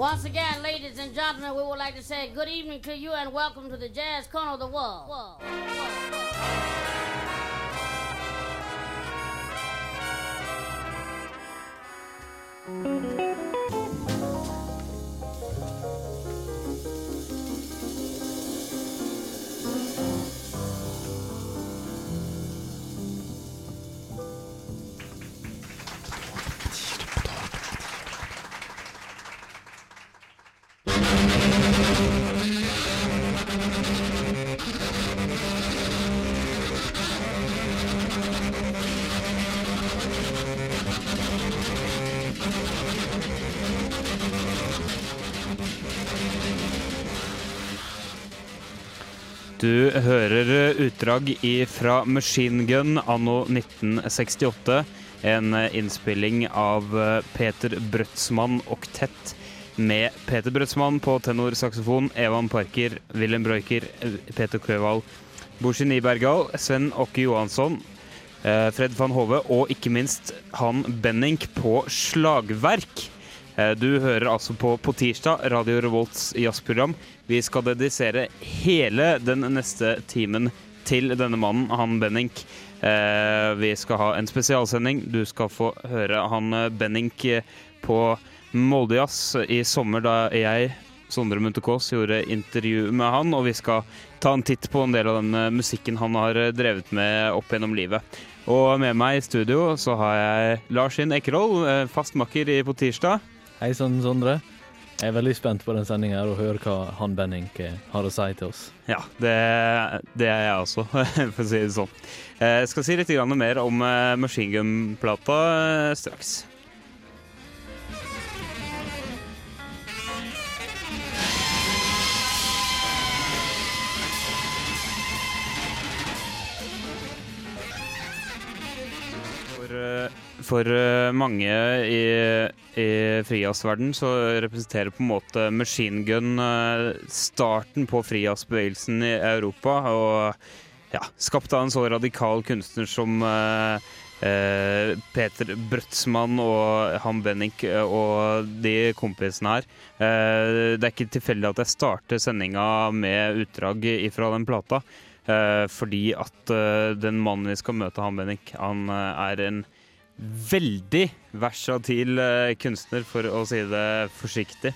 Once again, ladies and gentlemen, we would like to say good evening to you and welcome to the Jazz Corner of the World. world, world, world. Du hører utdrag fra Machine Gun anno 1968. En innspilling av Peter Brødsmann oktett med Peter Brødsmann på tenorsaksofon, Evan Parker, Wilhelm Broiker, Peter Kløvald, Borsi Nibergal, Sven Åkke Johansson, eh, Fred van Hove og ikke minst han Benning på slagverk. Eh, Du hører altså på På tirsdag, Radio Revolts jazzprogram. Vi skal dedisere hele den neste timen til denne mannen, han Benning. Eh, Vi skal ha en spesialsending. Du skal få høre han eh, eh, på Moldejazz i sommer, da jeg, Sondre Munthe Kaas, gjorde intervju med han. Og vi skal ta en titt på en del av den musikken han har drevet med opp gjennom livet. Og med meg i studio så har jeg Lars Inn Ekkerhold, eh, fast makker På tirsdag. Hei sann, Sondre. Jeg er veldig spent på den sendinga og høre hva han Benning eh, har å si til oss. Ja, det, det er jeg også, for å si det sånn. Jeg skal si litt mer om eh, Machine Gun-plata eh, straks. For eh, mange i, i frijazzverdenen så representerer på en måte machine gun eh, starten på frijazzbevegelsen i Europa. Og ja, skapt av en så radikal kunstner som eh, Peter Brøtsmann og han Benning eh, og de kompisene her. Det er ikke tilfeldig at jeg starter sendinga med utdrag fra den plata. Fordi at den mannen vi skal møte, han Bennik, han er en veldig versatil eh, kunstner, for å si det forsiktig.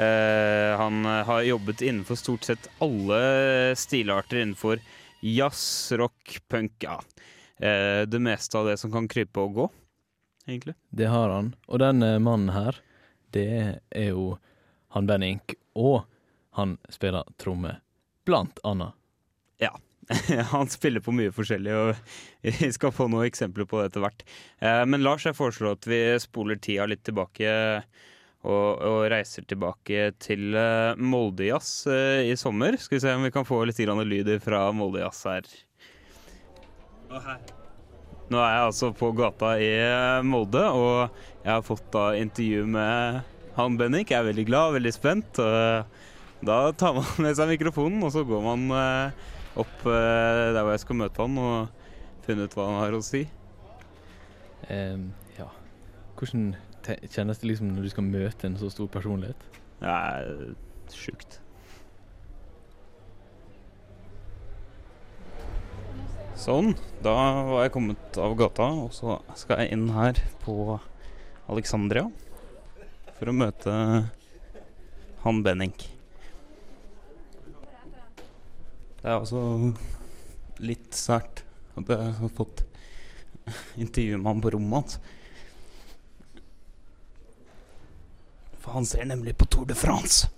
Eh, han har jobbet innenfor stort sett alle stilarter innenfor jazz, rock, punk, ja. Eh, det meste av det som kan krype og gå, egentlig. Det har han. Og den mannen her, det er jo han Benning, og han spiller tromme, blant annet. Ja. Han spiller på mye forskjellig, og vi skal få noen eksempler på det etter hvert. Eh, Men Lars, jeg foreslår at vi spoler tida litt tilbake og, og reiser tilbake til eh, Moldejazz eh, i sommer. Skal vi se om vi kan få litt lyd fra Moldejazz her. Nå er jeg altså på gata i Molde, og jeg har fått da intervju med han Bennik. Jeg er veldig glad, veldig spent. og Da tar man med seg mikrofonen, og så går man opp eh, der hvor jeg skal møte han og finne ut hva han har å si. Um, ja. Hvordan kjennes det liksom når du skal møte en så stor personlighet? Det er sjukt. Sånn. Da var jeg kommet av gata, og så skal jeg inn her på Alexandria for å møte han Benning. Det er også litt sært at jeg har fått intervjue med han på rommet hans. For han ser nemlig på Tour de France.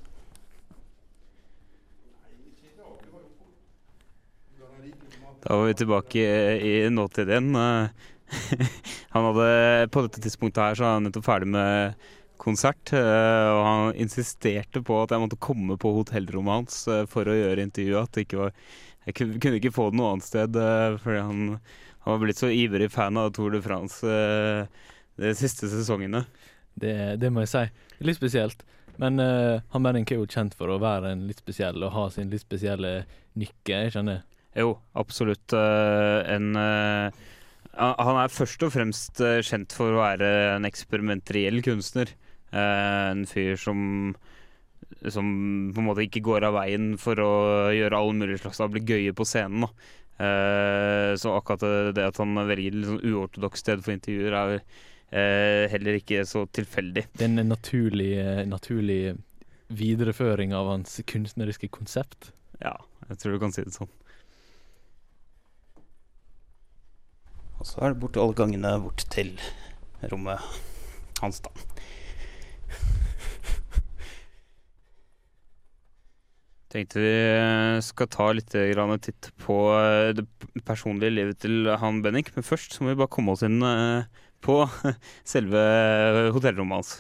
Da var vi tilbake i nåtiden. igjen. Han hadde, på dette tidspunktet her så var han nettopp ferdig med konsert, eh, og han insisterte på at jeg måtte komme på hotellrommet hans eh, for å gjøre intervjuet. At det ikke var, jeg kunne, ikke få det noe annet sted, eh, fordi han, han var blitt så ivrig fan av Tour de France de siste sesongene. Det, det må jeg si. Litt spesielt. Men uh, han Benning er jo kjent for å være en litt spesiell og ha sin litt spesielle nykke, jeg kjenner. Jo, absolutt. Uh, en uh, Han er først og fremst kjent for å være en eksperimenteriell kunstner. Eh, en fyr som som på en måte ikke går av veien for å gjøre alle mulige slags ablegøyer på scenen. da. Eh, så akkurat det, det at han velger litt sånn uortodoks sted for intervjuer, er eh, heller ikke så tilfeldig. Det er en naturlig, naturlig videreføring av hans kunstneriske konsept. Ja, jeg tror du kan si det sånn. Og så er det bort alle gangene bort til rommet hans, da. Tenkte vi skal ta litt grann titt på eh, det personlige livet til han Bennik. Men først så må vi bare komme oss inn eh, på selve hotellrommet hans.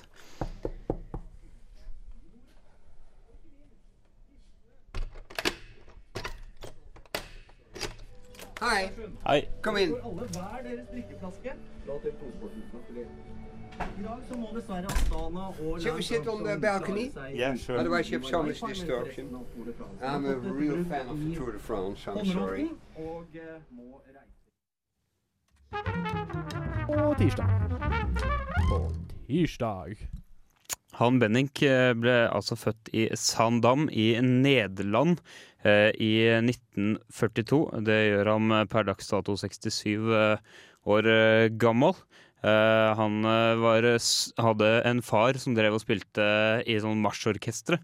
Hei. Hei. inn in. alle hver deres drikkeflaske. La til tosporten I we sit on the balcony? Yeah, sure. Otherwise you have so much distortion. I'm a real fan of the Tour de France, I'm sorry. Og eh, tirsdag. På tirsdag. Han Bennik eh, ble altså født i Sandam i Nederland eh, i 1942. Det gjør ham per dags dato 67 eh, år eh, gammel. Eh, han eh, var, hadde en far som drev og spilte i sånn marsjorkestre.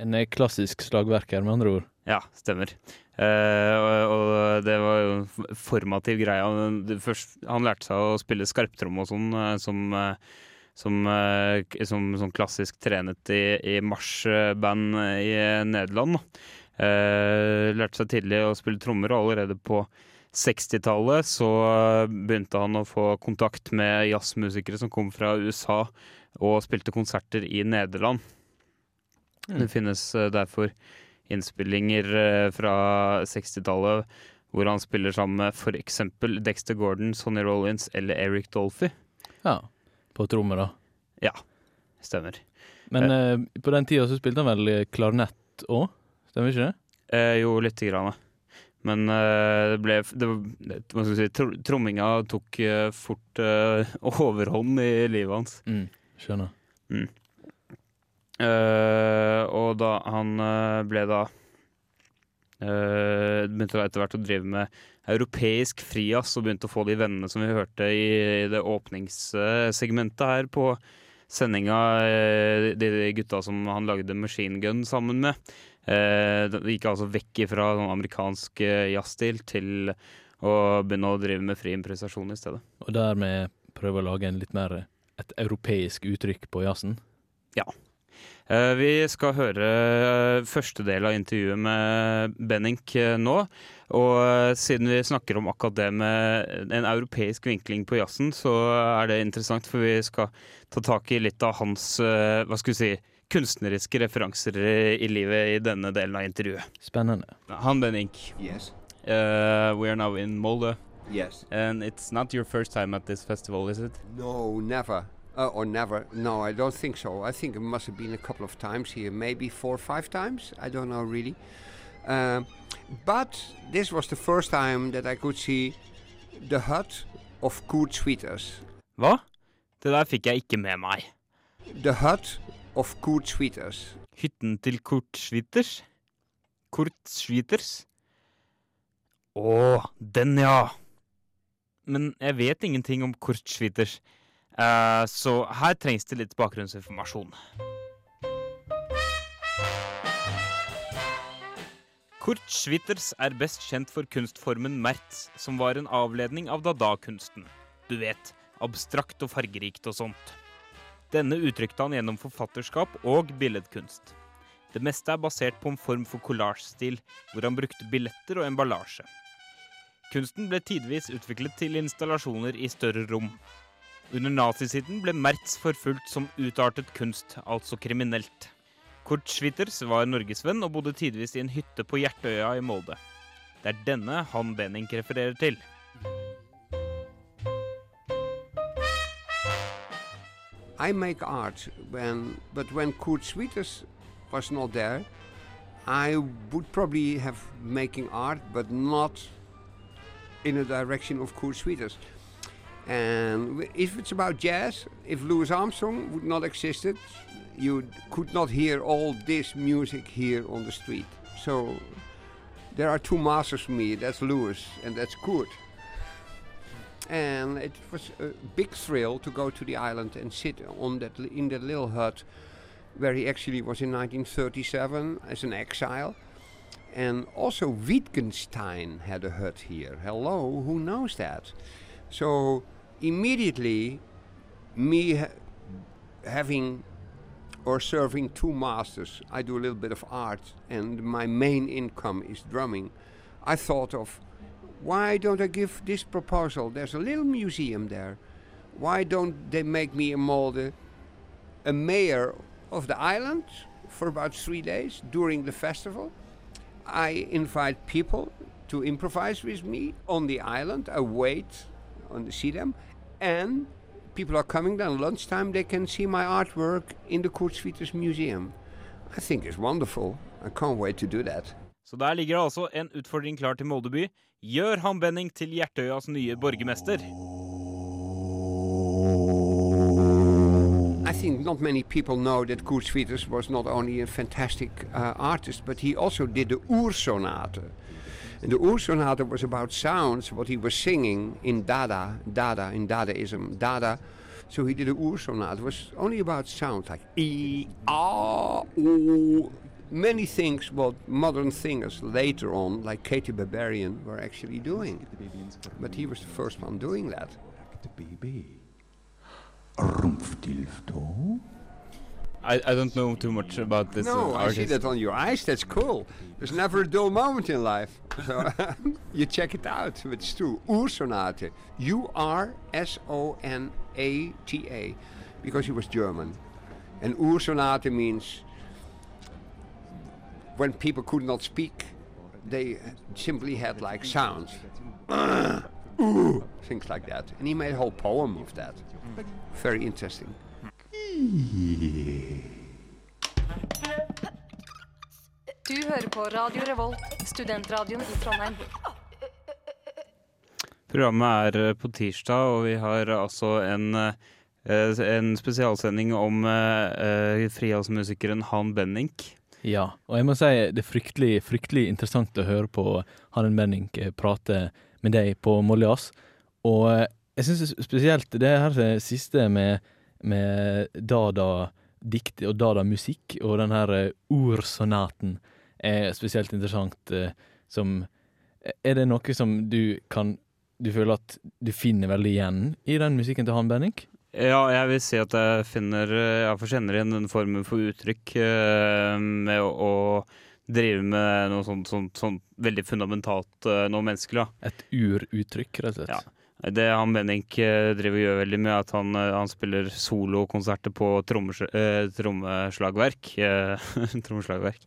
En eh, klassisk slagverker, med andre ord. Ja, stemmer. Uh, og, og det var jo en formativ greie. Han, først, han lærte seg å spille skarptromme og sånn eh, som, eh, som, eh, som, som klassisk trenet i, i marsjband i Nederland. Eh, lærte seg tidlig å spille trommer, og allerede på 60-tallet så eh, begynte han å få kontakt med jazzmusikere som kom fra USA og spilte konserter i Nederland. Det finnes eh, derfor innspillinger eh, fra 60-tallet hvor han spiller sammen med f.eks. Dexter Gordon, Sonny Rollins eller Eric Dolphy. Ja. På trommer, da. Ja, stemmer. Men eh, på den tida så spilte han vel klarinett òg? Stemmer ikke det? Eh, jo, lite grann. Men eh, det ble det, Hva skal si tro, Tromminga tok eh, fort eh, overhånd i livet hans. Mm. Skjønner. Eh, og da han ble da uh, Begynte da etter hvert å drive med europeisk frijazz og begynte å få de vennene som vi hørte i, i det åpningssegmentet her på sendinga, uh, de, de gutta som han lagde Machine Gun sammen med. Eh, det gikk altså vekk fra sånn amerikansk eh, jazzstil til å begynne å drive med fri improvisasjon i stedet. Og dermed prøve å lage en litt mer et europeisk uttrykk på jazzen. Ja. Vi skal høre eh, første del av intervjuet med Benink eh, nå. Og eh, siden vi snakker om akkurat det med en europeisk vinkling på jazzen, så er det interessant, for vi skal ta tak i litt av hans eh, hva skal vi si, kunstneriske referanser i livet i denne delen av intervjuet. Spennende. Han Benink, Yes, uh, we are now in Molde, yes. and it's not your first time at this festival, is it? No, never. Uh, or never. No, I don't think so. I think it must have been a couple of times here, maybe four or five times. I don't know really. Um, but this was the first time that I could see the hut of Kurt Sweeters. Hva? Det der fikk jeg ikke med meg. The hut of Kurt Sweeters. Hytten til Kurt Schwitters? Kurt Schwitters? Å, den ja! Men jeg vet ingenting om Kurt Schwitters, uh, så her trengs det litt bakgrunnsinformasjon. Kurt Schwitters er best kjent for kunstformen Mertz, som var en avledning av dada-kunsten. Du vet, abstrakt og fargerikt og sånt. Denne uttrykte han gjennom forfatterskap og billedkunst. Det meste er basert på en form for collage-stil, hvor han brukte billetter og emballasje. Kunsten ble tidvis utviklet til installasjoner i større rom. Under nazisiden ble Mertz forfulgt som utartet kunst, altså kriminelt. Kurt Schwitters var norgesvenn og bodde tidvis i en hytte på Hjertøya i Molde. Det er denne han Benink refererer til. I make art when, but when Kurt Sweeters was not there, I would probably have making art, but not in the direction of Kurt Sweeters. And if it's about jazz, if Louis Armstrong would not existed, you could not hear all this music here on the street. So there are two masters for me. That's Louis and that's Kurt. And it was a big thrill to go to the island and sit on that in that little hut where he actually was in 1937 as an exile. And also Wittgenstein had a hut here. Hello, who knows that? So immediately, me ha- having or serving two masters, I do a little bit of art, and my main income is drumming. I thought of why don't I give this proposal? There's a little museum there. Why don't they make me a molde, a mayor of the island for about three days during the festival? I invite people to improvise with me on the island. I wait and see them, and people are coming then lunchtime. They can see my artwork in the Koortsvieters Museum. I think it's wonderful. I can't wait to do that. Der ligger det altså en utfordring klar til. Gjør han Benning til Hjertøyas nye borgermester. I think not many people know that Kurt Swieters was not only a fantastic uh, artist, but he also did the Ursonate. And the Ursonate was about sounds, what he was singing in Dada, Dada, in Dadaism, Dada. So he did the Ursonate. It was only about sounds like E, A, O. Many things what modern singers later on, like Katy Barbarian, were actually doing. But he was the first one doing that. I, I don't know too much about this no, uh, I see that on your eyes. That's cool. There's never a dull moment in life. So you check it out. It's true. Ursonate. U R S O N A T A. Because he was German. And Ursonate means when people could not speak, they simply had like sounds. Ooh, things like that. And he made a whole poem of that. Very interesting. Du hører på Radio Revolt, studentradioen i Trondheim. Programmet er eh, på tirsdag, og vi har altså en, eh, en spesialsending om eh, frihalsmusikeren Han Benink. Ja, og jeg må si det er fryktelig, fryktelig interessant å høre på Hannen Benning eh, prate med deg på Moljas. Og eh, jeg syns spesielt det her det siste med, med Dada-dikt og Dada-musikk og den her eh, ordsonaten er spesielt interessant. Som Er det noe som du kan Du føler at du finner veldig igjen i den musikken til Han Benning? Ja, jeg vil si at jeg finner eh, Jeg kjenner igjen den formen for uttrykk eh, med å, å drive med noe sånt, sånt, sånt veldig fundamentalt, eh, noe menneskelig. da. Et uruttrykk, rett og slett. Ja. Det han Bennik eh, driver og gjør veldig med, er at han, han spiller solokonserter på trommes- trommeslagverk. trommeslagverk.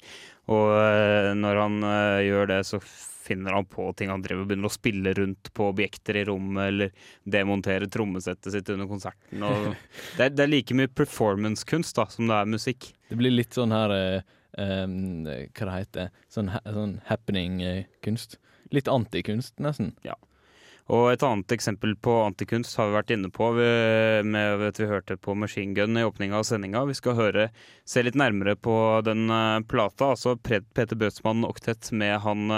Og når han gjør det, så finner han på ting. Han driver begynner å spille rundt på objekter i rommet, eller demontere trommesettet sitt under konserten. Det, er, det er like mye performancekunst da, som det er musikk. Det blir litt sånn her eh, em, Hva det heter Sånn, sånn happening-kunst. Litt antikunst, nesten. Ja. Og et annet eksempel på antikunst har vi vært inne på med at vi hørte på Machine Gun i åpninga av sendinga. Vi skal høre, se litt nærmere på den eh, plata, altså Peter Bøtsmann oktett med han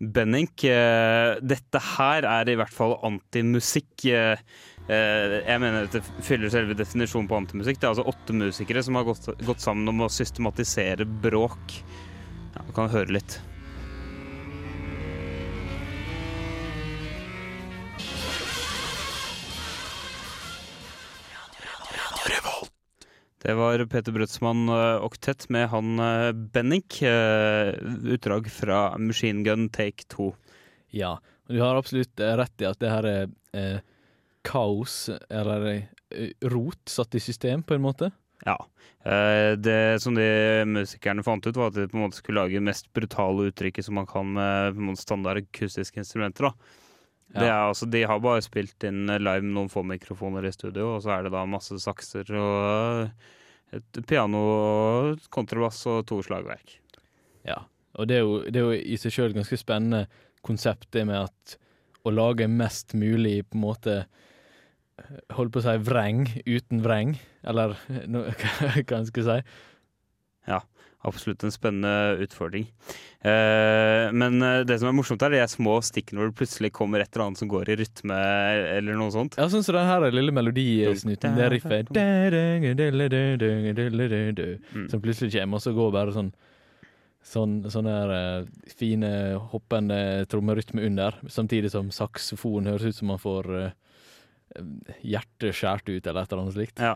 uh, Eh, dette her er i hvert fall antimusikk. Eh, eh, jeg mener at det fyller selve definisjonen på antimusikk. Det er altså åtte musikere som har gått, gått sammen om å systematisere bråk. Ja, du kan høre litt. Det var Peter Brødsmann uh, oktett med han uh, Bennik. eh, utdrag fra Machine Gun Take 2. Ja. Du har absolutt eh, rett i at det her er eh, kaos, eller eh, rot, satt i system, på en måte. Ja. Eh, det som de musikerne fant ut, var at de på en måte skulle lage det mest brutale uttrykket som man kan med standard akustiske instrumenter. da. Det er, altså, de har bare spilt inn live med noen få mikrofoner i studio, og så er det da masse sakser og et piano, og kontrabass og to slagverk. Ja. Og det er jo, det er jo i seg sjøl et ganske spennende konsept, det med at å lage mest mulig på en måte holdt på å si vreng uten vreng, eller no, hva en skal si. Absolutt en spennende utfordring. Eh, men eh, det som er morsomt, er de små stikkene hvor det plutselig kommer et eller annet som går i rytme, eller noe sånt. Ja, sånn som den her lille melodisnuten, det riffet Mm. Som plutselig kommer, og så går bare sånn Sånn, sånne her, uh, fine, hoppende trommerytme under, samtidig som saksofon høres ut som man får uh, hjertet skåret ut, eller et eller annet slikt. Ja.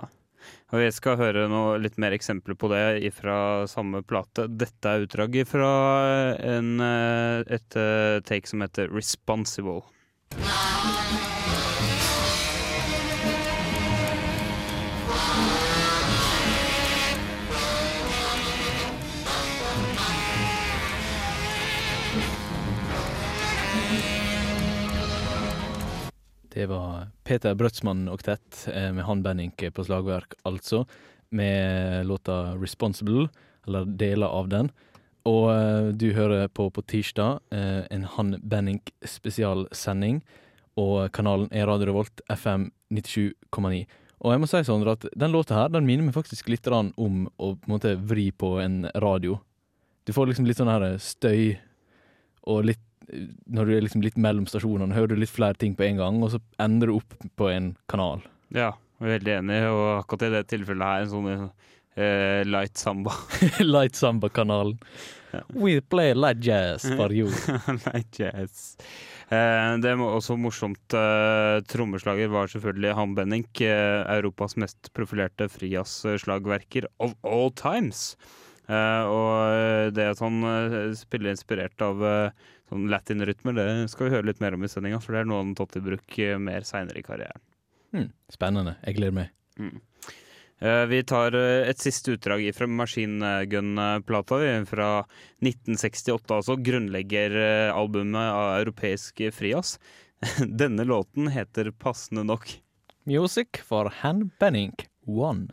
Og vi skal høre noe litt mer eksempler på det fra samme plate. Dette er utdrag fra en, eh, et eh, take som heter 'Responsible'. Det var Peter Brødsmann oktett eh, med Han Benink på slagverk, altså, med låta 'Responsible', eller deler av den. Og eh, du hører på på tirsdag eh, en Han Benink spesialsending, og kanalen er Radio Revolt FM 97,9. Og jeg må si, Sondre, at den låta her, den minner meg faktisk litt om å på en måte vri på en radio. Du får liksom litt sånn her støy og litt når du er liksom litt mellom stasjonene, hører du litt flere ting på en gang, og så ender du opp på en kanal. Ja, veldig enig, og akkurat i det tilfellet her, en sånn uh, light samba. light Samba-kanalen. Ja. We play light jazz for you. light jazz. Uh, det var også morsomt. Uh, trommeslager var selvfølgelig Han Benink, eh, Europas mest profilerte frijazzslagverker of all times. Og det at han spiller inspirert av eh, sånn latin-rytmer, det skal vi høre litt mer om i sendinga, for det er noe han tatt i bruk eh, mer seinere i karrieren. Hmm, spennende. Jeg gleder meg. Mm. Eh, vi tar eh, et siste utdrag fra Machine Gun-plata fra 1968, altså grunnleggeralbumet av europeisk frijazz. Denne låten heter passende nok Music for Han Benink One.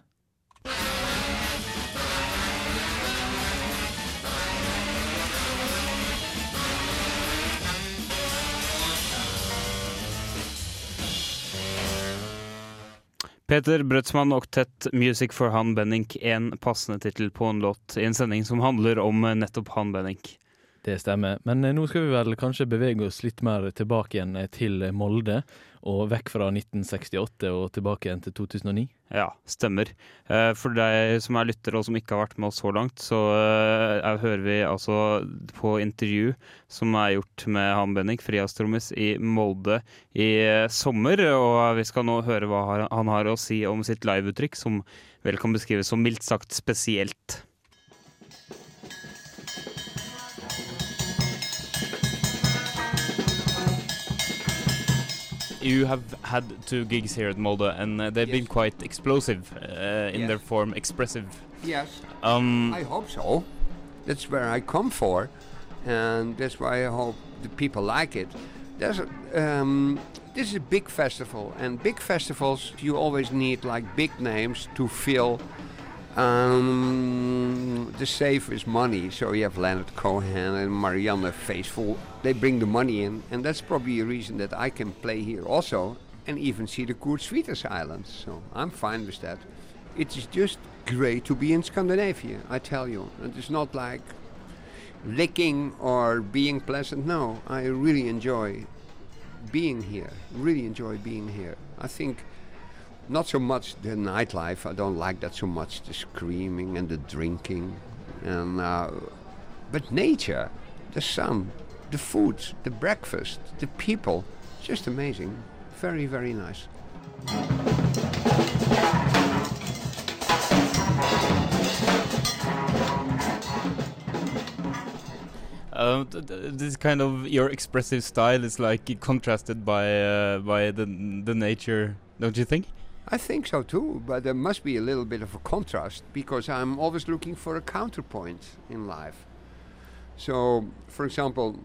Peter Brødsmann Oktett, 'Music for Han Benink', en passende tittel på en låt i en sending som handler om nettopp Han Benink. Det stemmer. Men eh, nå skal vi vel kanskje bevege oss litt mer tilbake igjen eh, til Molde, og vekk fra 1968 og tilbake igjen til 2009. Ja, stemmer. Eh, For deg som er lytter og som ikke har vært med oss så langt, så hører vi altså på intervju som er gjort med han Bennik, frijazztrommis i Molde i sommer. Og vi skal nå høre hva han har å si om sitt liveuttrykk, som vel kan beskrives som mildt sagt spesielt. You have had two gigs here at Molde, and uh, they've been quite explosive uh, in Yes. their form, expressive. Yes. Um, I hope so. That's where I come for, and that's why I hope the people like it. There's a, um, this is a big festival, and big festivals you always need like big names to fill. Um, the safe is money, so you have Leonard Cohen and Marianne Faithful. They bring the money in, and that's probably a reason that I can play here also, and even see the Kurt Sweeters Islands. So I'm fine with that. It is just great to be in Scandinavia, I tell you. It is not like licking or being pleasant. No, I really enjoy being here. Really enjoy being here. I think not so much the nightlife. I don't like that so much. The screaming and the drinking, and uh, but nature, the sun, the food, the breakfast, the people, just amazing. Very very nice. uh, th- th- this kind of your expressive style is like contrasted by uh, by the the nature, don't you think? I think so too, but there must be a little bit of a contrast because I'm always looking for a counterpoint in life. So, for example,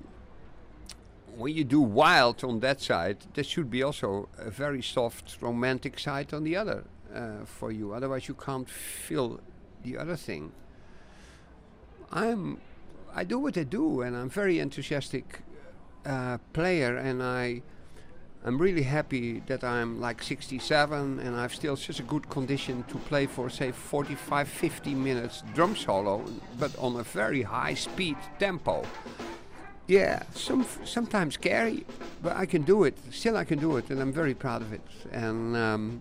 when you do wild on that side, there should be also a very soft, romantic side on the other uh, for you. Otherwise, you can't feel the other thing. I'm, I do what I do, and I'm very enthusiastic uh, player, and I I'm really happy that I'm like 67 and I've still such a good condition to play for say 45 50 minutes drum solo but on a very high speed tempo. Yeah, some sometimes scary, but I can do it. Still I can do it and I'm very proud of it. And um,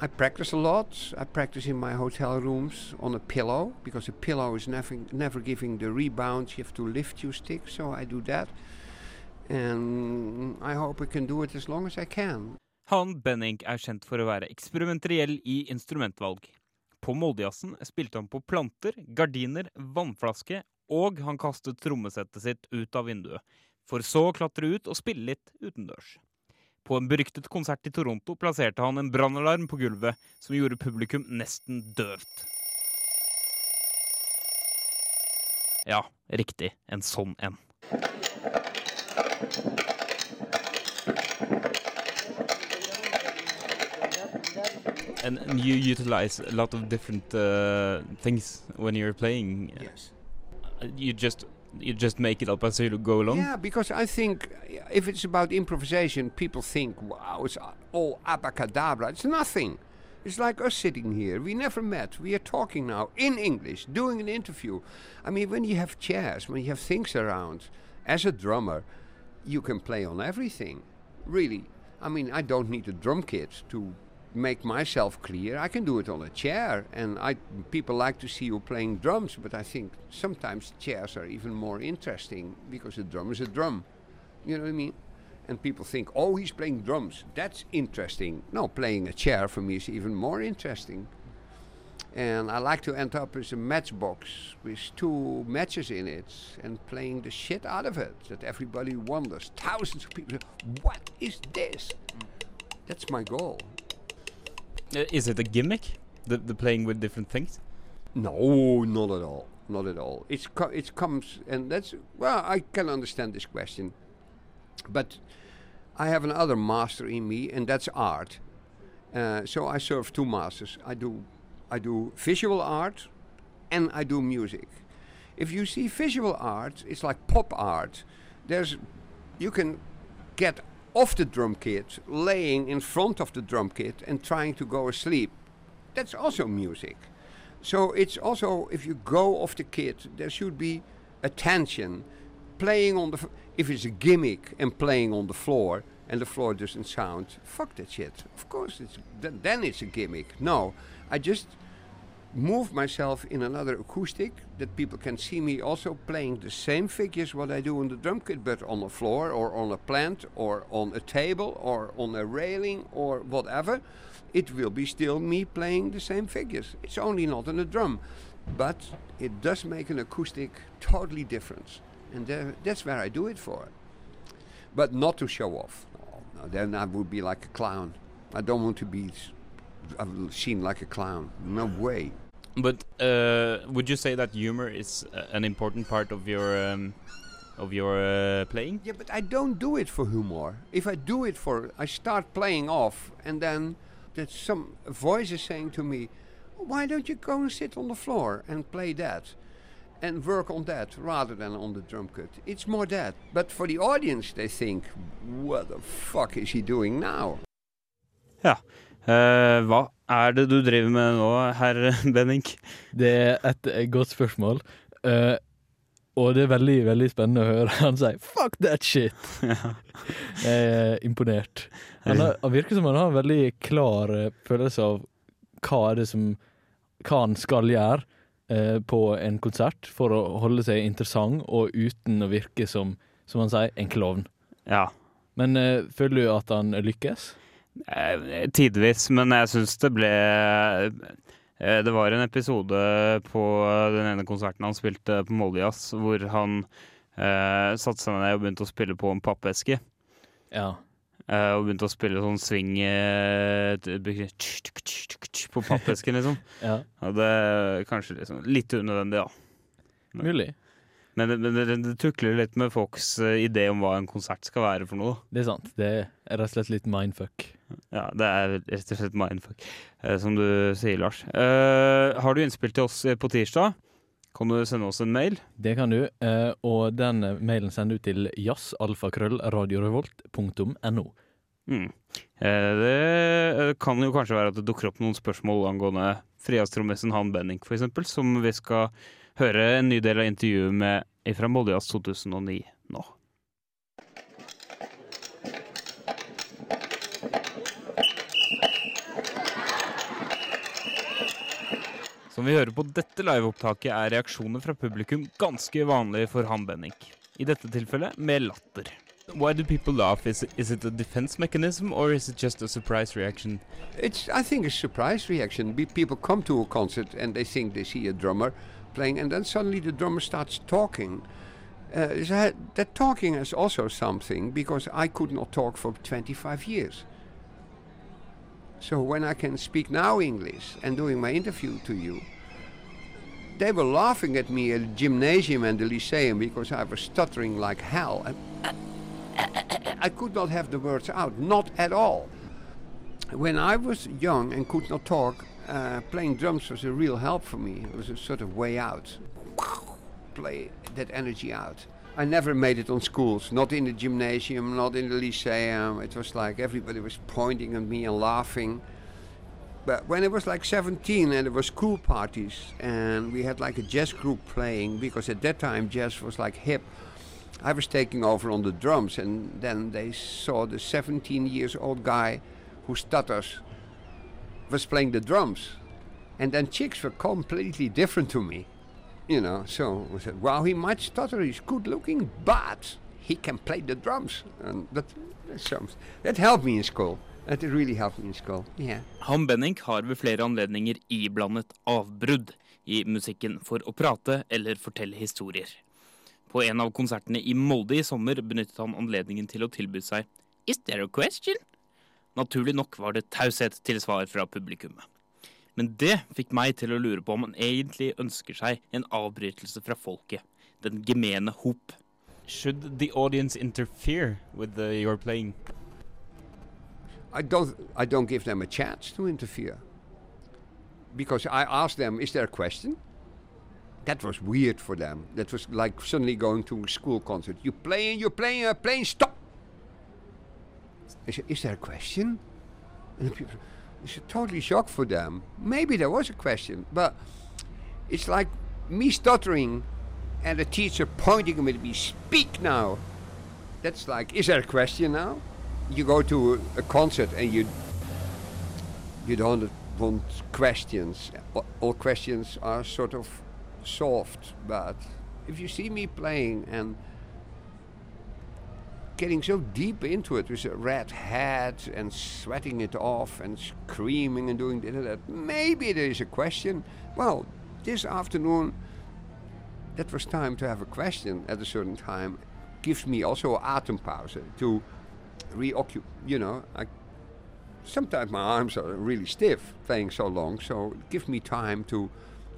I practice a lot. I practice in my hotel rooms on a pillow because a pillow is never never giving the rebound. You have to lift your stick, so I do that. Han Benning er kjent for å være eksperimenteriell i instrumentvalg. På Moldejazzen spilte han på planter, gardiner, vannflaske, og han kastet trommesettet sitt ut av vinduet, for så å klatre ut og spille litt utendørs. På en beryktet konsert i Toronto plasserte han en brannalarm på gulvet som gjorde publikum nesten døvt. Ja, riktig, en sånn en. And, and you utilize a lot of different uh, things when you're playing. Yes. You just you just make it up as you go along. Yeah, because I think if it's about improvisation, people think, wow, it's all abracadabra. It's nothing. It's like us sitting here. We never met. We are talking now in English, doing an interview. I mean, when you have chairs, when you have things around, as a drummer, you can play on everything. Really. I mean, I don't need a drum kit to make myself clear. I can do it on a chair, and I people like to see you playing drums. But I think sometimes chairs are even more interesting because a drum is a drum. You know what I mean? And people think, oh, he's playing drums. That's interesting. No, playing a chair for me is even more interesting. And I like to end up with a matchbox with two matches in it and playing the shit out of it. That everybody wonders. Thousands of people say, what is this? That's my goal. Uh, Is it a gimmick? The, the playing with different things? No, not at all. Not at all. It's co- it comes, and that's well. I can understand this question, but I have another master in me, and that's art. Uh, so I serve two masters. I do, I do visual art, and I do music. If you see visual art, it's like pop art. There's, you can get off the drum kit, laying in front of the drum kit, and trying to go asleep. That's also music. So it's also if you go off the kit, there should be attention. Playing on the f- if it's a gimmick and playing on the floor and the floor doesn't sound, fuck that shit. Of course, it's then, then it's a gimmick. No, I just move myself in another acoustic that people can see me also playing the same figures what I do on the drum kit, but on the floor or on a plant or on a table or on a railing or whatever. It will be still me playing the same figures. It's only not on a drum, but it does make an acoustic totally different, and that's where I do it for. But not to show off. No, then I would be like a clown. I don't want to be s- uh, seen like a clown. No way. But uh, would you say that humor is uh, an important part of your um, of your uh, playing? Yeah, but I don't do it for humor. If I do it for, I start playing off, and then that some voice is saying to me, "Why don't you go and sit on the floor and play that, and work on that rather than on the drum kit?" It's more that. But for the audience, they think, "What the fuck is he doing now?" Ja. Eh, hva er det du driver med nå, herr Benning? Det er et godt spørsmål. Uh, og det er veldig veldig spennende å høre han si 'fuck that shit'. Jeg er imponert. Han, har, han virker som han har en veldig klar eh, følelse av hva er det som hva han skal gjøre eh, på en konsert for å holde seg interessant og uten å virke som, som han sier, en klovn. Ja. Men eh, føler du at han lykkes? Eh, Tidvis, men jeg syns det ble eh, Det var en episode på den ene konserten han spilte på Moldejazz, hvor han eh, satte seg ned og begynte å spille på en pappeske. Ja. Eh, og begynte å spille sånn swing eh, på pappesken, liksom. ja. Og det er kanskje liksom litt unødvendig, ja. Mulig. Men men det, tukler litt med folks eh, idé om hva en konsert skal være for noe. Det er sant. Det er rett og slett litt mindfuck. Ja, det er rett og slett mindfuck, eh, som du sier, Lars. Uh, har du innspill til oss på tirsdag? kan du sende oss en mail. Det kan du, og den mailen sender du til jazzalfakrøllradiorevolt.no. Mm. Det kan jo kanskje være at det dukker opp noen spørsmål angående frijazztrommisen Han Benning, eksempel, som vi skal høre en ny del av intervjuet med fra Moldejazz 2009 nå. Som vi hører på dette liveopptaket, er reaksjoner fra publikum ganske vanlige for Han Benning. I dette tilfellet med latter. Why do people laugh? Is it, is it a defense mechanism or is it just a surprise reaction? It's, I think, a surprise reaction. People come to a concert and they think they see a drummer playing, and then suddenly the drummer starts talking. Uh, so that talking is also something because I could not talk for 25 years. So when I can speak now English and doing my interview to you, they were laughing at me at the gymnasium and the lyceum because I was stuttering like hell. And I could not have the words out, not at all. When I was young and could not talk, uh, playing drums was a real help for me. It was a sort of way out. Play that energy out. I never made it on schools, not in the gymnasium, not in the lyceum. It was like everybody was pointing at me and laughing. But when I was like 17 and there were school parties and we had like a jazz group playing, because at that time jazz was like hip, I was taking over on the drums and then they saw the 17 years old guy who stutters was playing the drums. And then chicks were completely different to me. You know, so I said, wow, he might stutter, he's good looking, but he can play the drums. And that, that helped me in school. That really helped me in school, yeah. Han Benning har ved flere anledninger iblandet avbrudd i musikken for å prate eller fortelle historier. På en av konsertene i Molde i sommer benyttet han anledningen til å tilby seg Is there a question? Naturlig nok var det taushet til svar fra publikummet. Men det fikk meg til å lure på om han egentlig ønsker seg en avbrytelse fra folket, den gemene hop. Should the audience interfere with the, your playing? I don't, I don't give them a chance to interfere. Because I asked them, is there a question? That was weird for them. That was like suddenly going to a school concert. You're playing, you're playing, you're playing, stop! I said, is there a question? And people, it's a totally shock for them. Maybe there was a question, but it's like me stuttering and the teacher pointing at me, speak now. That's like, is there a question now? You go to a, a concert and you you don't want questions. All- All questions are sort of soft, but if you see me playing and getting so deep into it with a red hat and sweating it off and screaming and doing this and that, maybe there is a question. Well, this afternoon, that was time to have a question at a certain time. Gives me also a atempauze to reoccupy. You know, I sometimes my arms are really stiff playing so long, so it gives me time to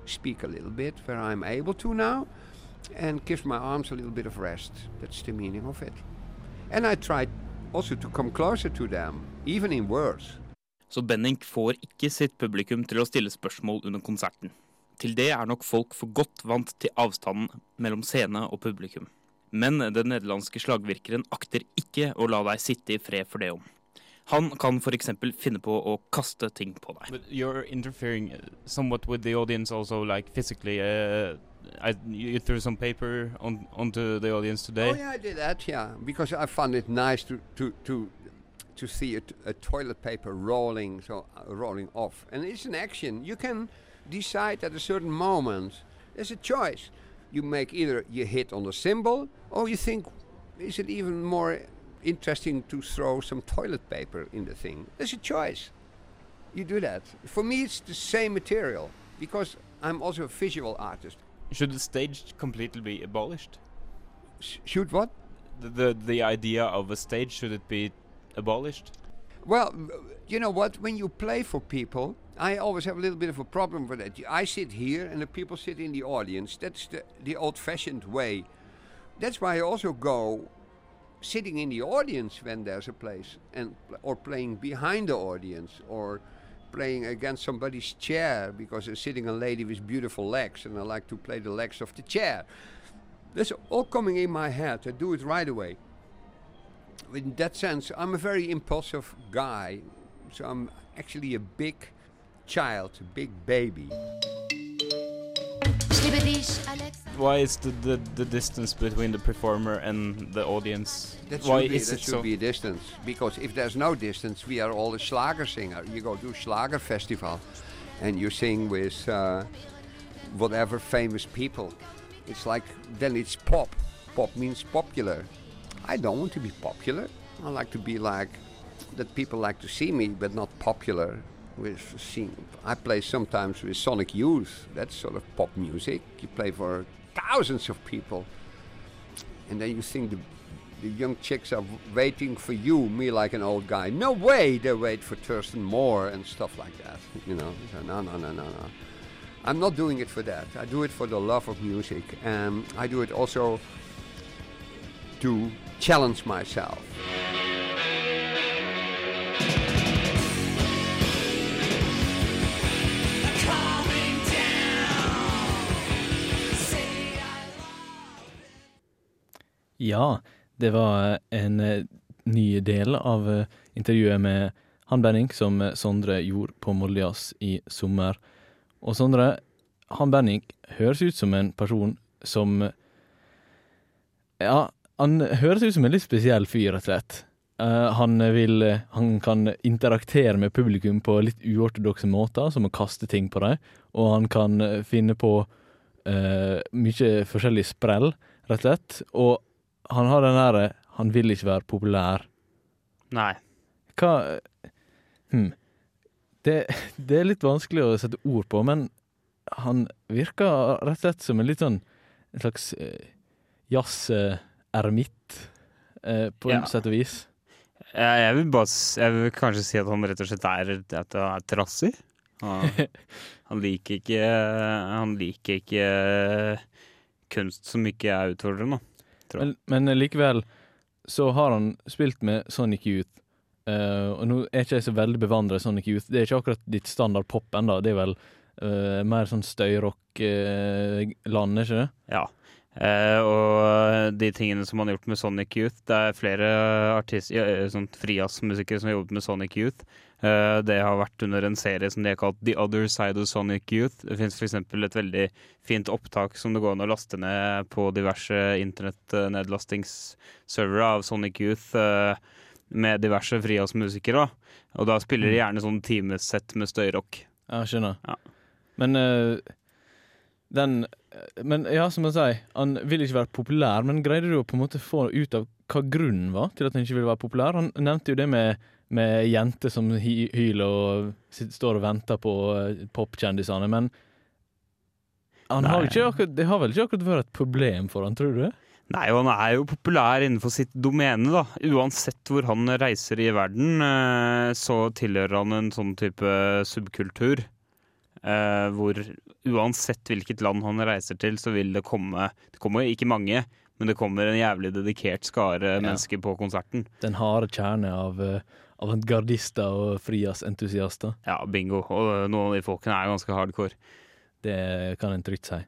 speak a little bit where I'm able to now, and gives my arms a little bit of rest. That's the meaning of it. And I tried also to come closer to them, even in words. Så Benning får ikke sitt publikum til å stille spørsmål under konserten. Til det er nok folk for godt vant til avstanden mellom scene og publikum. Men den nederlandske slagvirkeren akter ikke å la deg sitte i fred for det om. Han kan f.eks. finne på å kaste ting på deg. But you're interfering uh, somewhat with the audience also, like physically. Uh, I, you threw some paper on onto the audience today. Oh yeah, I did that. Yeah, because I found it nice to to to to see a, t- a toilet paper rolling so uh, rolling off, and it's an action. You can decide at a certain moment. There's a choice. You make either you hit on the symbol, or you think, is it even more interesting to throw some toilet paper in the thing? There's a choice. You do that. For me, it's the same material because I'm also a visual artist. Should the stage completely be abolished? Sh- shoot what? The, the the idea of a stage should it be abolished? Well, you know what? When you play for people, I always have a little bit of a problem with that. I sit here and the people sit in the audience. That's the, the old fashioned way. That's why I also go sitting in the audience when there's a place and or playing behind the audience or playing against somebody's chair because there's sitting a lady with beautiful legs and I like to play the legs of the chair. That's all coming in my head. I do it right away. In that sense, I'm a very impulsive guy. So I'm actually a big child, a big baby. Why is the, the, the distance between the performer and the audience? That Why be, is that it should so? be a distance. Because if there's no distance, we are all a Schlager singer. You go to Schlager Festival and you sing with uh, whatever famous people. It's like, then it's pop. Pop means popular. I don't want to be popular. I like to be like, that people like to see me, but not popular. With sing. I play sometimes with Sonic Youth. That's sort of pop music. You play for thousands of people and then you think the, the young chicks are waiting for you, me like an old guy. No way they wait for Thurston Moore and stuff like that. You know, so no, no, no, no, no. I'm not doing it for that. I do it for the love of music, and I do it also to challenge myself. Ja, det var en eh, ny del av eh, intervjuet med han Benning som eh, Sondre gjorde på Moldejazz i sommer. Og Sondre, han Benning høres ut som en person som eh, Ja, han høres ut som en litt spesiell fyr, rett og slett. Uh, han vil eh, Han kan interaktere med publikum på litt uortodokse måter, som å kaste ting på dem, og han kan eh, finne på uh, mye forskjellig sprell, rett og slett. Og han har den derre Han vil ikke være populær. Nei. Hva hm. det, det er litt vanskelig å sette ord på, men han virker rett og slett som en litt sånn En slags eh, jazz-eremitt, eh, på Ja. en sett og vis. Jeg, vil bare, jeg vil kanskje si at han rett og slett er, at han er trassig. Han, han liker ikke Han liker ikke kunst som ikke er utfordrende. Tror jeg. Men, men likevel så har han spilt med Sonic Youth. Uh, og nå er ikke jeg så veldig bevandret i Sonic Youth. Det er ikke akkurat ditt standard pop ennå. Det er vel uh, mer sånn støyrock-land, er ikke det? Ja. Eh, og de tingene som han har gjort med Sonic Youth Det er flere artist, eh, sånn frijazzmusikere som har jobbet med Sonic Youth. Uh, det har vært under en serie som de har kalt The Other Side of Sonic Youth. Det fins f.eks. et veldig fint opptak som det går an å laste ned på diverse internettnedlastingsservere av Sonic Youth. Uh, med diverse frijazzmusikere. Og da spiller de gjerne sånn timesett med støyrock. Ja, skjønner. Ja. Men den Men ja, som jeg sier, han vil ikke være populær, men greide du å på en måte få ut av hva grunnen var til at han ikke ville være populær? Han nevnte jo det med, med jenter som hy hyler og står og venter på eh, popkjendisene, men han har akkurat, det har vel ikke akkurat vært et problem for han, tror du? Nei, og han er jo populær innenfor sitt domene, da. Uansett hvor han reiser i verden, eh, så tilhører han en sånn type subkultur. Eh, hvor uansett hvilket land han reiser til, så vil det komme Det kommer ikke mange, men det kommer en jævlig dedikert skare mennesker på konserten. Den harde kjerne av uh, avantgardister og frijazzentusiaster. Ja, bingo. Og noen av de folkene er ganske hardcore. Det kan en trygt si.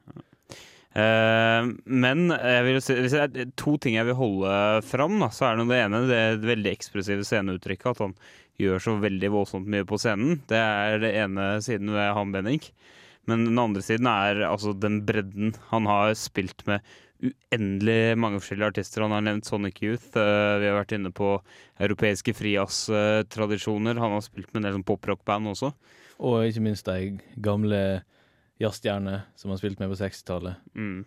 Eh, men vil hvis det er to ting jeg vil holde fram, da, så er det det ene det veldig ekspressive sceneuttrykket. At han gjør så veldig voldsomt mye på scenen. Det er det ene siden ved han Benning. Men den andre siden er altså den bredden. Han har spilt med uendelig mange forskjellige artister. Han har nevnt Sonic Youth. eh, vi har vært inne på europeiske frijazztradisjoner. Han har spilt med en del poprockband poprock-band også. Og ikke minst de gamle jazzstjernene som han spilte med på 60-tallet. Mm.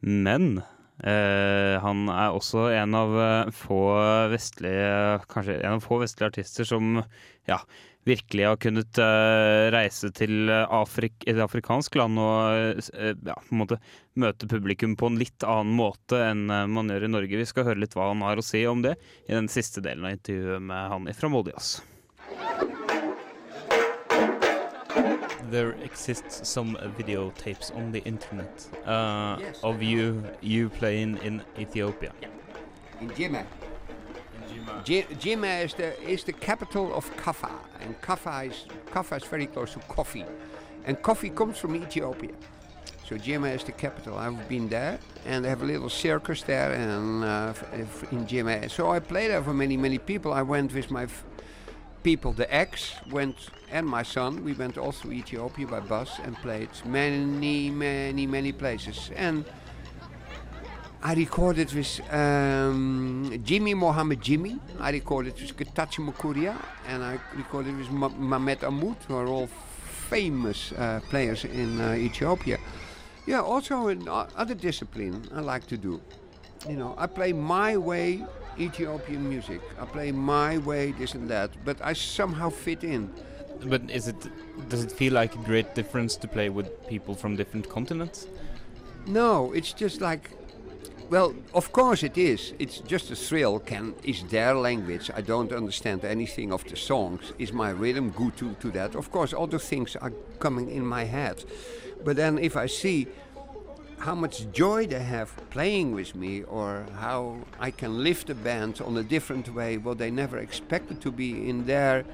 Men eh, han er også en av eh, få vestlige Kanskje en av få vestlige artister som ja, virkelig har kunnet eh, reise til Afrik et afrikansk land og ja, på en måte møte publikum på en litt annen måte enn man gjør i Norge. Vi skal høre litt hva han har å si om det i den siste delen av intervjuet med han fra Moldejazz. There exists some videotapes on the internet uh, Yes. of you you playing in Ethiopia. In Jimmy. Ji- Jimma is the is the capital of Kaffa, and Kaffa is Kaffa is very close to coffee, and coffee comes from Ethiopia. So Jimma is the capital. I've been there, and they have a little circus there, and uh, f- f- in Jimma. So I played there for many many people. I went with my f- people, the ex went, and my son. We went all through Ethiopia by bus and played many many many places, and. I recorded with um, Jimmy Mohammed Jimmy. I recorded with Getachew Mukuria. And I recorded with Ma- Mamet Amut, who are all famous uh, players in uh, Ethiopia. Yeah, also in other discipline I like to do. You know, I play my way Ethiopian music. I play my way this and that, but I somehow fit in. But is it does it feel like a great difference to play with people from different continents? No, it's just like, well, of course it is. It's just a thrill. Can is their language? I don't understand anything of the songs. Is my rhythm good to, to that? Of course, other things are coming in my head. But then if I see how much joy they have playing with me, or how I can lift the band on a different way, what they never expected to be in their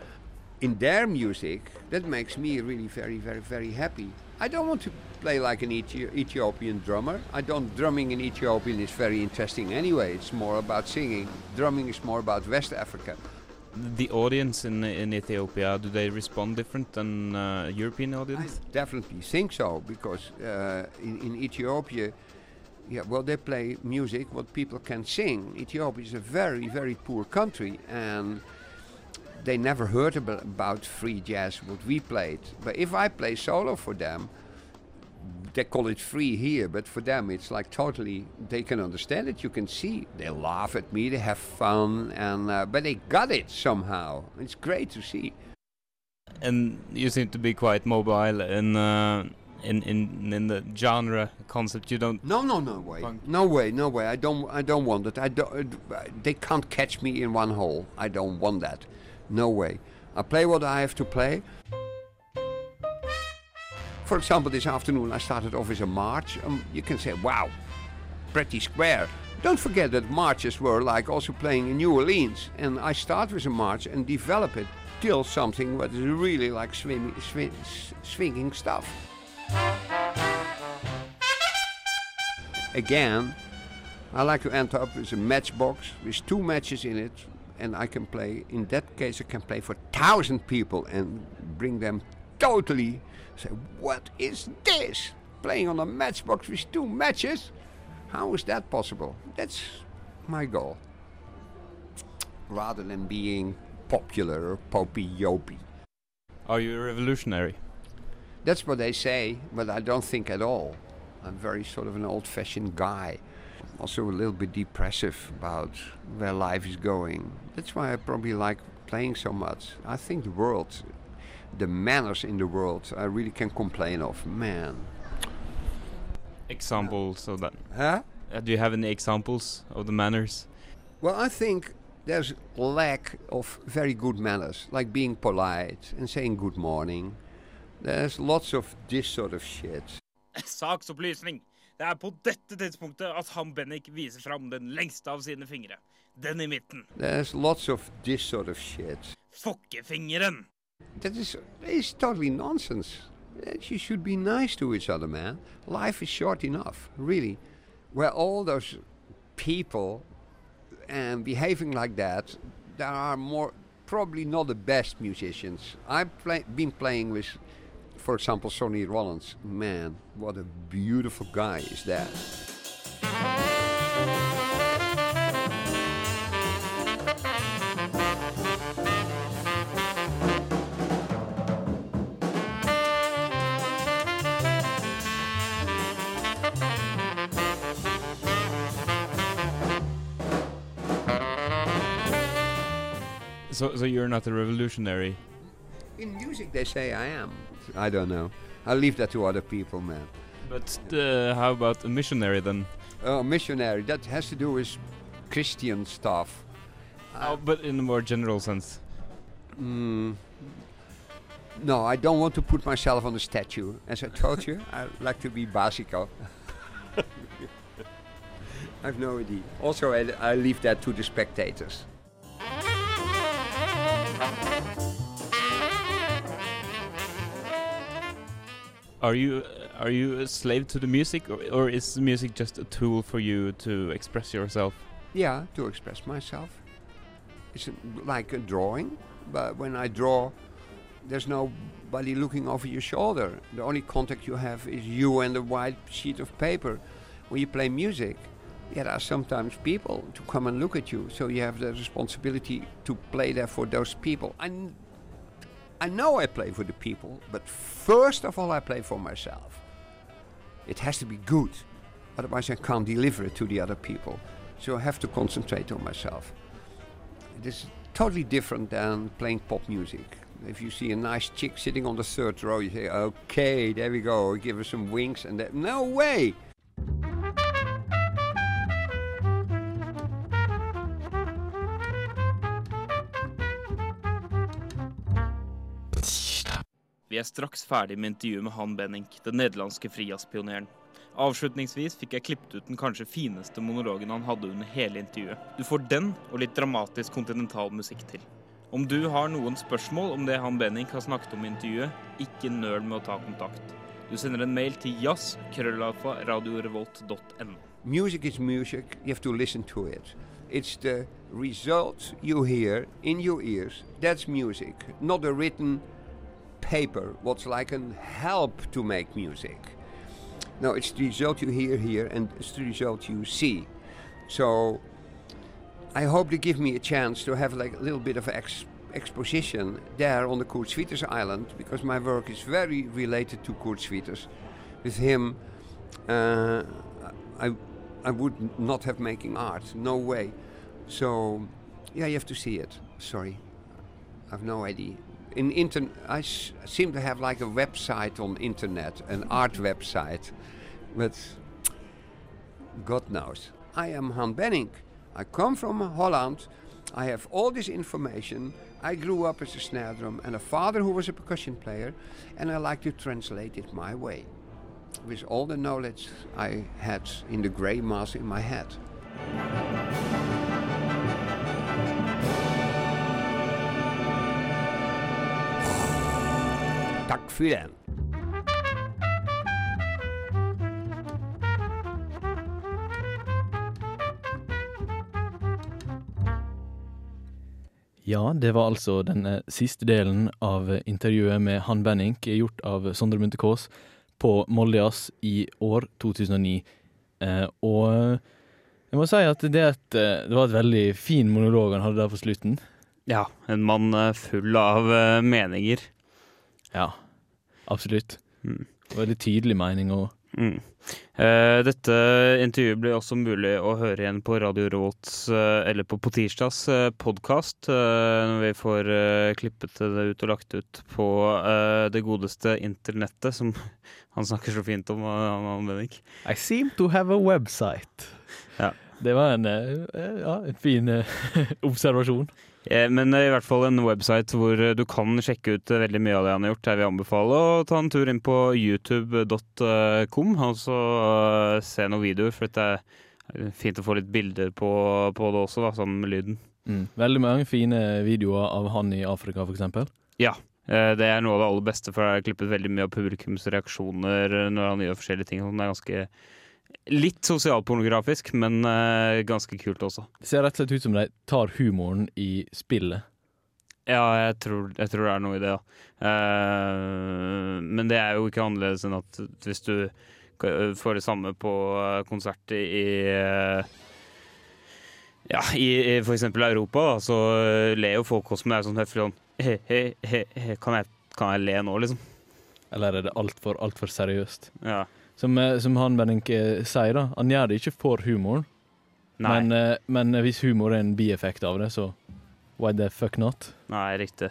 in their music, that makes me really very, very, very happy. I don't want to play like an Ethi- Ethiopian drummer. I don't. Drumming in Ethiopian is very interesting anyway. It's more about singing. Drumming is more about West Africa. The audience in in Ethiopia do they respond different than uh, European audience? I Definitely think so because uh, in, in Ethiopia, yeah, well, they play music what people can sing. Ethiopia is a very, very poor country, and they never heard about, about free jazz what we played. But if I play solo for them, they call it free here, but for them it's like totally. They can understand it. You can see they laugh at me, they have fun, and uh, but they got it somehow. It's great to see. And you seem to be quite mobile in uh, in in in the genre concept. You don't. No, no, no way. Punk. No way, no way. I don't. I don't want it. I don't. uh, They can't catch me in one hole. I don't want that. No way. I play what I have to play. For example, this afternoon I started off with a march. Um, you can say, "Wow, pretty square." Don't forget that marches were like also playing in New Orleans, and I start with a march and develop it till something that is really like swimming, swi- s- swinging stuff. Again, I like to end up with a matchbox with two matches in it, and I can play. In that case, I can play for thousand people and bring them totally. Say, what is this? Playing on a matchbox with two matches? How is that possible? That's my goal. Rather than being popular or popey yopey. Are you a revolutionary? That's what they say, but I don't think at all. I'm very sort of an old fashioned guy. Also a little bit depressive about where life is going. That's why I probably like playing so much. I think the world, the manners in the world, I really can complain of. Man. Examples of that. Huh? Uh, do you have any examples of the manners? Well, I think there's lack of very good manners, like being polite and saying good morning. There's lots of this sort of shit. Saksopplysning. Det er på dette tidspunktet at han Bennik viser fram den lengste av sine fingre. Den i midten. There's lots of this sort of shit. Fokkefingeren. That is, is totally nonsense. You should be nice to each other, man. Life is short enough, really. Where all those people and behaving like that, there are more probably not the best musicians. I've play, been playing with, for example, Sonny Rollins. Man, what a beautiful guy is that. So, so you're not a revolutionary. In music, they say I am. I don't know. I'll leave that to other people, man. But uh, how about a missionary then? Uh, missionary, that has to do with Christian stuff. Oh, but in a more general sense. Mm, no, I don't want to put myself on a statue. As I told you, I like to be basico. I have no idea. Also, I, I leave that to the spectators. Are you are you a slave to the music, or, or is music just a tool for you to express yourself? Yeah, to express myself. It's like a drawing, but when I draw, there's nobody looking over your shoulder. The only contact you have is you and a white sheet of paper. When you play music, there are sometimes people to come and look at you, so you have the responsibility to play there for those people. I know I play for the people, but first of all, I play for myself. It has to be good, otherwise, I can't deliver it to the other people. So I have to concentrate on myself. It is totally different than playing pop music. If you see a nice chick sitting on the third row, you say, okay, there we go, give her some wings, and that. No way! Er straks ferdig med intervjuet med Han Benink, den nederlandske frijazzpioneren. Avslutningsvis fikk jeg klippet ut den kanskje fineste monologen han hadde under hele intervjuet. Du får den og litt dramatisk kontinental musikk til. Om du har noen spørsmål om det han Benink har snakket om i intervjuet, ikke nøl med å ta kontakt. Du sender en mail til jazz, krøllalfa, radiorevolt.no. Music is music, you have to listen to it. It's the result you hear in your ears. That's music, not a written paper, what's like a help to make music. No, it's the result you hear here and it's the result you see. So I hope they give me a chance to have like a little bit of ex- exposition there on the Kurt Schwitters Island because my work is very related to Kurt Schwitters. With him, uh, I I would not have making art, no way. So yeah, you have to see it. Sorry, I have no idea. In intern, I s- seem to have like a website on internet, an art website, but God knows. I am Han Benning. I come from Holland. I have all this information. I grew up as a snare drum and a father who was a percussion player, and I like to translate it my way with all the knowledge I had in the grey mass in my head. Tack för den. Ja, det var altså den eh, siste delen av intervjuet med Han Benink, gjort av Sondre Munthe Kaas på Moldejazz i år 2009. Eh, og eh, jeg må si at det, et, eh, det var et veldig fin monolog han hadde der på slutten. Ja, en mann full av meninger. Ja, absolutt. Mm. Veldig tydelig mening òg. Mm. Eh, dette intervjuet blir også mulig å høre igjen på Radio Råts eh, eller på På tirsdags eh, podkast, når vi får eh, klippet det ut og lagt ut på eh, det godeste internettet, som han snakker så fint om, eh, han Bennik. I seem to have a website. Ja. Det var en, eh, ja, en fin eh, observasjon. Eh, Men eh, i hvert fall en website hvor eh, du kan sjekke ut veldig mye av det han har gjort. Jeg vil anbefale å ta en tur inn på youtube.com og så eh, se noen videoer, for det er fint å få litt bilder på, på det også, da, sammen med lyden. Mm. Veldig mange fine videoer av han i Afrika, for eksempel. Ja. Det er noe av det aller beste, for jeg har klippet veldig mye av publikums reaksjoner når han gjør forskjellige ting. Det er ganske litt sosialpornografisk, men uh, ganske kult også. Det ser rett og slett ut som de tar humoren i spillet. Ja, jeg tror, jeg tror det er noe i det, ja. Uh, men det er jo ikke annerledes enn at hvis du får det samme på eh, konsert i uh, Ja, i, i eksempel Europa, da, så eh, ler jo folk også, men det er sånn høflig sånn he, he, he, kan, jeg, kan jeg le nå, liksom? Eller er det altfor alt for seriøst? Ja. Som, eh, som han Benink eh, sier, da. Han gjør det ikke for humoren. Men, eh, men hvis humor er en bieffekt av det, så why the fuck not? Nei, riktig.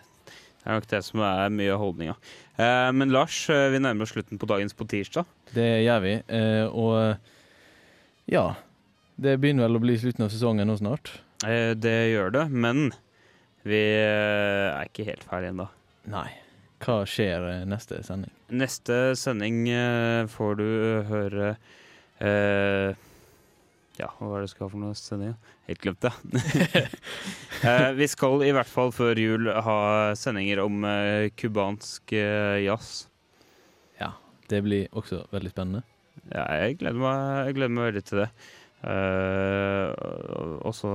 Det er nok det som er mye av holdninga. Eh, men Lars, vi nærmer oss slutten på dagens på tirsdag. Det gjør vi. Eh, og ja. Det begynner vel å bli slutten av sesongen nå snart. Eh, det gjør det, men vi er ikke helt ferdige ennå. Nei. Hva skjer eh, neste sending? Neste sending eh, får du høre eh, Ja, hva er det du skal ha for noe sending? Helt glemt det. eh, vi skal i hvert fall før jul ha sendinger om eh, cubansk eh, jazz. Ja. Det blir også veldig spennende. Ja, jeg gleder meg, jeg gleder meg veldig til det. Eh, og så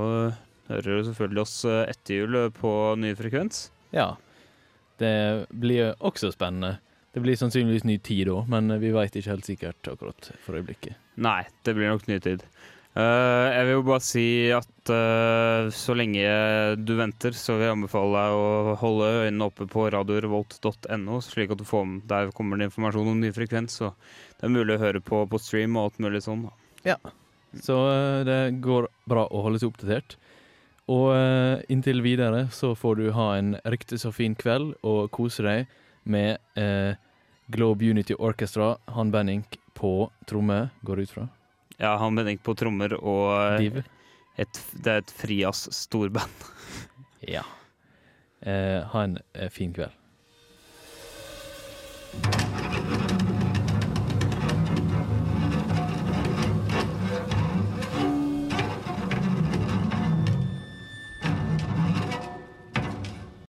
hører du selvfølgelig oss eh, etter jul på ny frekvens. Ja. Det blir også spennende. Det blir sannsynligvis ny tid òg, men vi veit ikke helt sikkert akkurat for øyeblikket. Nei, det blir nok ny tid. Uh, jeg vil jo bare si at uh, så lenge du venter, så vil jeg anbefale deg å holde øynene oppe på radiorevolt.no, slik at du får med Der kommer det informasjon om ny frekvens, og det er mulig å høre på på stream og alt mulig sånn. Ja. Så uh, det går bra å holde seg oppdatert. Og eh, inntil videre så får du ha en riktig så fin kveld og kose deg med eh, Globe Unity Orchestra, Han Benning på trommer, går det ut fra. Ja, han Bendik på trommer og eh, et, det er et frijazz storband. Ja. Eh, ha en eh, fin kveld.